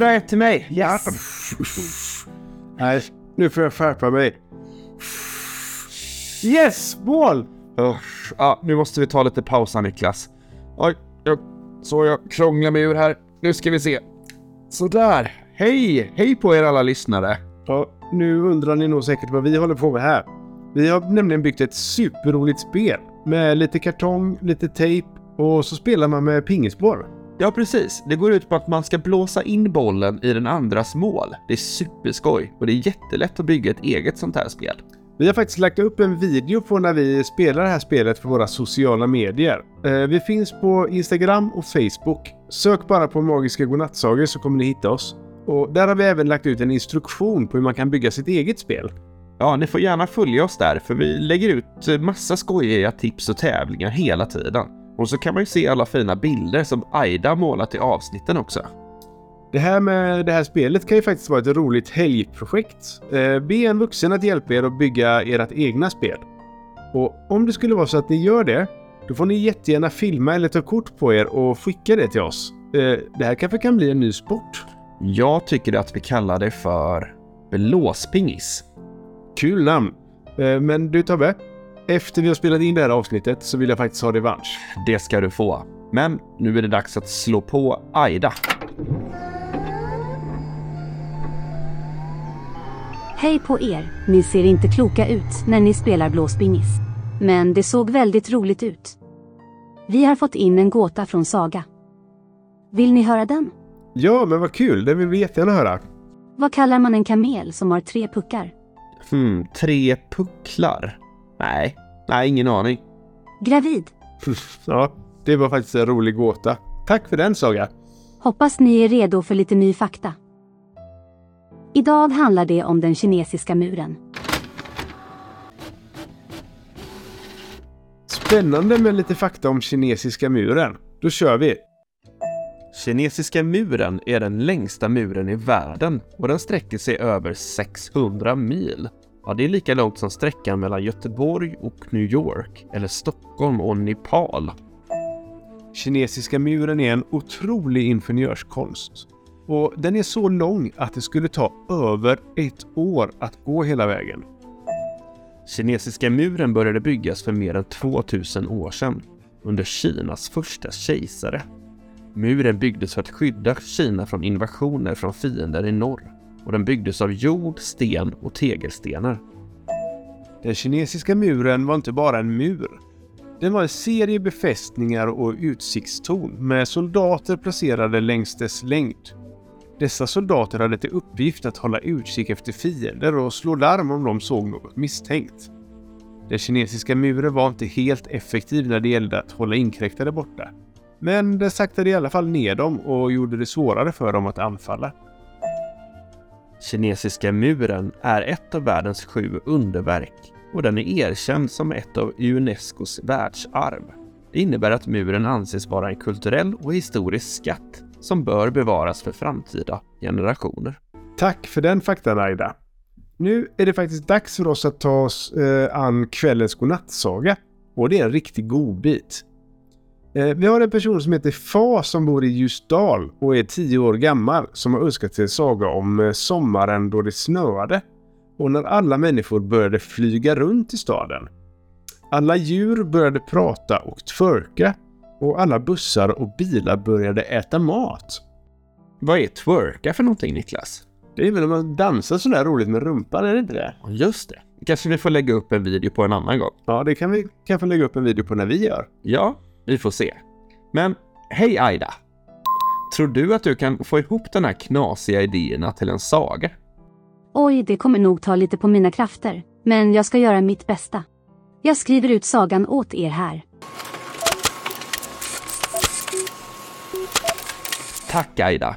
4-1 till mig. Yes! Nej, nu får jag skärpa mig. Yes! Mål! Ja, nu måste vi ta lite paus här Niklas. Oj, jag, så jag krånglar mig ur här. Nu ska vi se. Sådär. Hej! Hej på er alla lyssnare. Ja, nu undrar ni nog säkert vad vi håller på med här. Vi har nämligen byggt ett superroligt spel med lite kartong, lite tejp och så spelar man med pingisboll. Ja, precis. Det går ut på att man ska blåsa in bollen i den andras mål. Det är superskoj och det är jättelätt att bygga ett eget sånt här spel. Vi har faktiskt lagt upp en video på när vi spelar det här spelet på våra sociala medier. Eh, vi finns på Instagram och Facebook. Sök bara på Magiska Godnattsagor så kommer ni hitta oss. Och där har vi även lagt ut en instruktion på hur man kan bygga sitt eget spel. Ja, ni får gärna följa oss där för vi lägger ut massa skojiga tips och tävlingar hela tiden. Och så kan man ju se alla fina bilder som Aida målat i avsnitten också. Det här med det här spelet kan ju faktiskt vara ett roligt helgprojekt. Eh, be en vuxen att hjälpa er att bygga ert egna spel. Och om det skulle vara så att ni gör det, då får ni jättegärna filma eller ta kort på er och skicka det till oss. Eh, det här kanske kan bli en ny sport. Jag tycker att vi kallar det för blåspingis. Kul namn. Eh, men du Tobbe, efter vi har spelat in det här avsnittet så vill jag faktiskt ha revansch. Det ska du få. Men nu är det dags att slå på Aida. Hej på er! Ni ser inte kloka ut när ni spelar blåspingis. Men det såg väldigt roligt ut. Vi har fått in en gåta från Saga. Vill ni höra den? Ja, men vad kul. Det vill vi jättegärna höra. Vad kallar man en kamel som har tre puckar? Hmm, tre pucklar? Nej, nej, ingen aning. Gravid. Ja, det var faktiskt en rolig gåta. Tack för den Saga. Hoppas ni är redo för lite ny fakta. Idag handlar det om den kinesiska muren. Spännande med lite fakta om kinesiska muren. Då kör vi! Kinesiska muren är den längsta muren i världen och den sträcker sig över 600 mil. Ja, det är lika långt som sträckan mellan Göteborg och New York eller Stockholm och Nepal. Kinesiska muren är en otrolig ingenjörskonst. Och den är så lång att det skulle ta över ett år att gå hela vägen. Kinesiska muren började byggas för mer än 2000 år sedan under Kinas första kejsare. Muren byggdes för att skydda Kina från invasioner från fiender i norr och den byggdes av jord, sten och tegelstenar. Den kinesiska muren var inte bara en mur. Den var en serie befästningar och utsiktstorn med soldater placerade längs dess längd. Dessa soldater hade till uppgift att hålla utkik efter fiender och slå larm om de såg något misstänkt. Den kinesiska muren var inte helt effektiv när det gällde att hålla inkräktare borta. Men den saktade i alla fall ner dem och gjorde det svårare för dem att anfalla. Kinesiska muren är ett av världens sju underverk och den är erkänd som ett av Unescos världsarv. Det innebär att muren anses vara en kulturell och historisk skatt som bör bevaras för framtida generationer. Tack för den faktan Aida. Nu är det faktiskt dags för oss att ta oss eh, an kvällens godnattsaga. Och det är en riktig godbit. Eh, vi har en person som heter Fa som bor i Ljusdal och är 10 år gammal som har önskat sig en saga om eh, sommaren då det snöade och när alla människor började flyga runt i staden. Alla djur började prata och twerka och alla bussar och bilar började äta mat. Vad är twerka för någonting Niklas? Det är väl om man dansar sådär roligt med rumpan, är det inte det? Just det. Kanske vi får lägga upp en video på en annan gång. Ja, det kan vi kanske lägga upp en video på när vi gör. Ja, vi får se. Men hej Aida! Tror du att du kan få ihop den här knasiga idéerna till en saga? Oj, det kommer nog ta lite på mina krafter. Men jag ska göra mitt bästa. Jag skriver ut sagan åt er här. Tack Aida.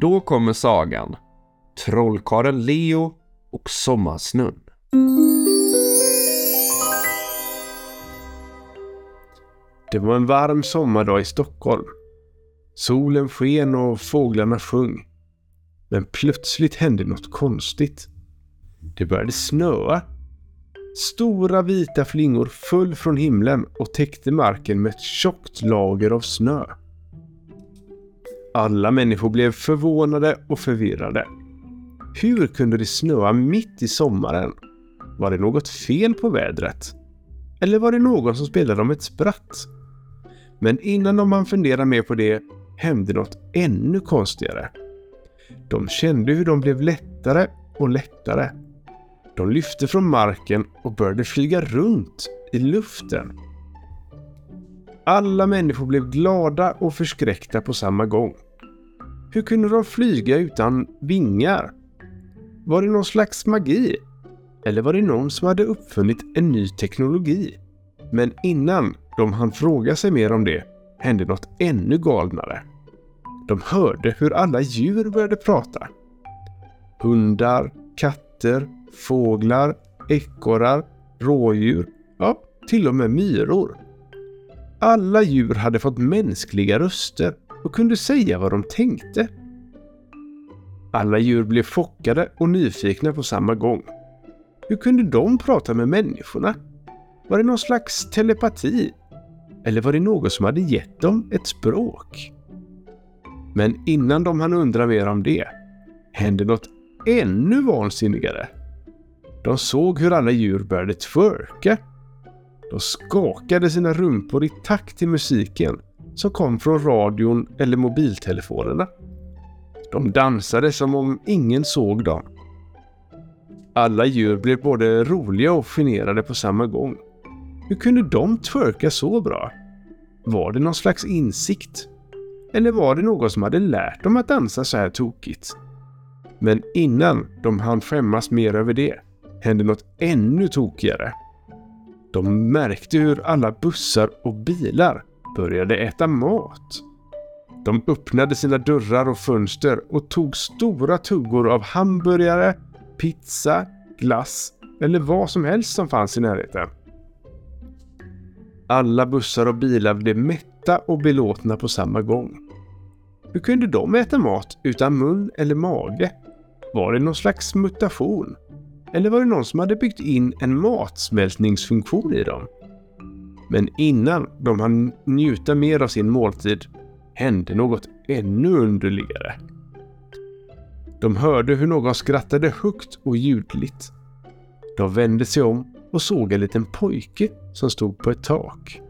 Då kommer sagan Trollkarlen Leo och Sommarsnön. Det var en varm sommardag i Stockholm. Solen sken och fåglarna sjöng. Men plötsligt hände något konstigt. Det började snöa. Stora vita flingor föll från himlen och täckte marken med ett tjockt lager av snö. Alla människor blev förvånade och förvirrade. Hur kunde det snöa mitt i sommaren? Var det något fel på vädret? Eller var det någon som spelade om ett spratt? Men innan de hann fundera mer på det hände något ännu konstigare. De kände hur de blev lättare och lättare. De lyfte från marken och började flyga runt i luften. Alla människor blev glada och förskräckta på samma gång. Hur kunde de flyga utan vingar? Var det någon slags magi? Eller var det någon som hade uppfunnit en ny teknologi? Men innan de hann fråga sig mer om det hände något ännu galnare. De hörde hur alla djur började prata. Hundar, katter, fåglar, ekorrar, rådjur, ja, till och med myror. Alla djur hade fått mänskliga röster och kunde säga vad de tänkte. Alla djur blev chockade och nyfikna på samma gång. Hur kunde de prata med människorna? Var det någon slags telepati? Eller var det någon som hade gett dem ett språk? Men innan de hann undra mer om det hände något ännu vansinnigare. De såg hur alla djur började twerka. De skakade sina rumpor i takt till musiken som kom från radion eller mobiltelefonerna. De dansade som om ingen såg dem. Alla djur blev både roliga och generade på samma gång. Hur kunde de twerka så bra? Var det någon slags insikt? Eller var det någon som hade lärt dem att dansa så här tokigt? Men innan de hann skämmas mer över det hände något ännu tokigare. De märkte hur alla bussar och bilar började äta mat. De öppnade sina dörrar och fönster och tog stora tuggor av hamburgare, pizza, glass eller vad som helst som fanns i närheten. Alla bussar och bilar blev mätta och belåtna på samma gång. Hur kunde de äta mat utan mun eller mage? Var det någon slags mutation? Eller var det någon som hade byggt in en matsmältningsfunktion i dem? Men innan de hann njuta mer av sin måltid hände något ännu underligare. De hörde hur någon skrattade högt och ljudligt. De vände sig om och såg en liten pojke som stod på ett tak.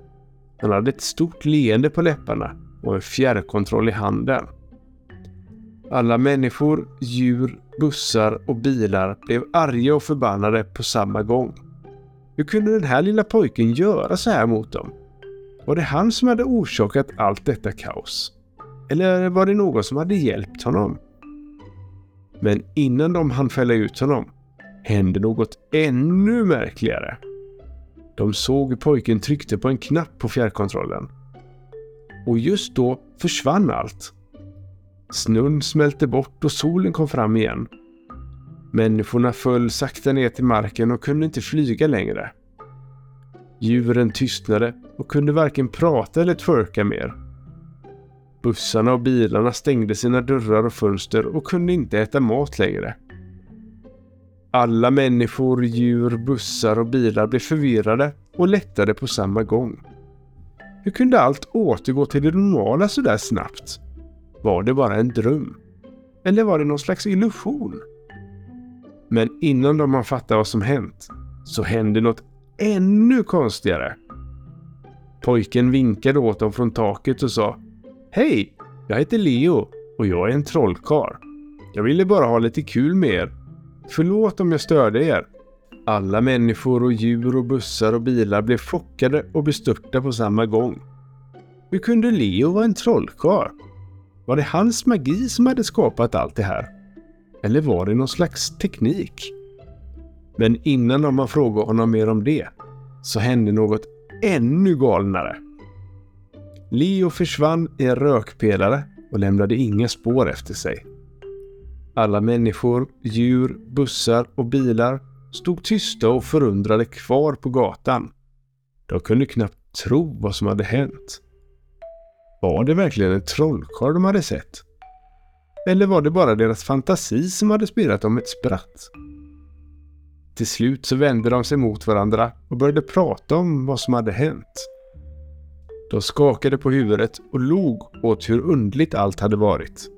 Han hade ett stort leende på läpparna och en fjärrkontroll i handen. Alla människor, djur, bussar och bilar blev arga och förbannade på samma gång. Hur kunde den här lilla pojken göra så här mot dem? Var det han som hade orsakat allt detta kaos? Eller var det någon som hade hjälpt honom? Men innan de hann fälla ut honom hände något ännu märkligare. De såg hur pojken tryckte på en knapp på fjärrkontrollen. Och just då försvann allt. Snön smälte bort och solen kom fram igen. Människorna föll sakta ner till marken och kunde inte flyga längre. Djuren tystnade och kunde varken prata eller twerka mer. Bussarna och bilarna stängde sina dörrar och fönster och kunde inte äta mat längre. Alla människor, djur, bussar och bilar blev förvirrade och lättade på samma gång. Hur kunde allt återgå till det normala så där snabbt? Var det bara en dröm? Eller var det någon slags illusion? Men innan de har fattat vad som hänt så hände något ännu konstigare. Pojken vinkade åt dem från taket och sa Hej! Jag heter Leo och jag är en trollkarl. Jag ville bara ha lite kul med er. Förlåt om jag störde er. Alla människor och djur och bussar och bilar blev chockade och bestörta på samma gång. Hur kunde Leo vara en trollkarl? Var det hans magi som hade skapat allt det här? Eller var det någon slags teknik? Men innan de har frågat honom mer om det så hände något ännu galnare. Leo försvann i en rökpelare och lämnade inga spår efter sig. Alla människor, djur, bussar och bilar stod tysta och förundrade kvar på gatan. De kunde knappt tro vad som hade hänt. Var det verkligen en trollkarl de hade sett? Eller var det bara deras fantasi som hade spelat dem ett spratt? Till slut så vände de sig mot varandra och började prata om vad som hade hänt. De skakade på huvudet och log åt hur undligt allt hade varit.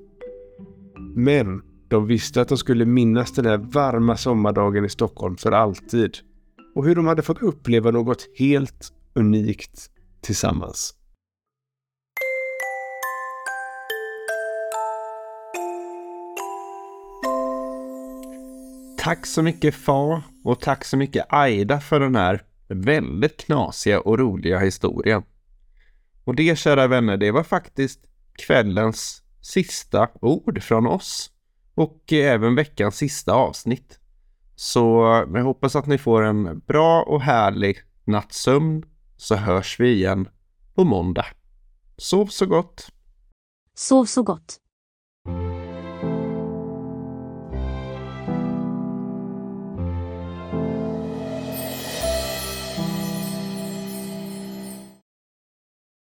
Men de visste att de skulle minnas den här varma sommardagen i Stockholm för alltid. Och hur de hade fått uppleva något helt unikt tillsammans. Tack så mycket Far och tack så mycket Aida för den här väldigt knasiga och roliga historien. Och det kära vänner, det var faktiskt kvällens sista ord från oss och eh, även veckans sista avsnitt. Så jag hoppas att ni får en bra och härlig nattsömn så hörs vi igen på måndag. Sov så gott! Sov så gott.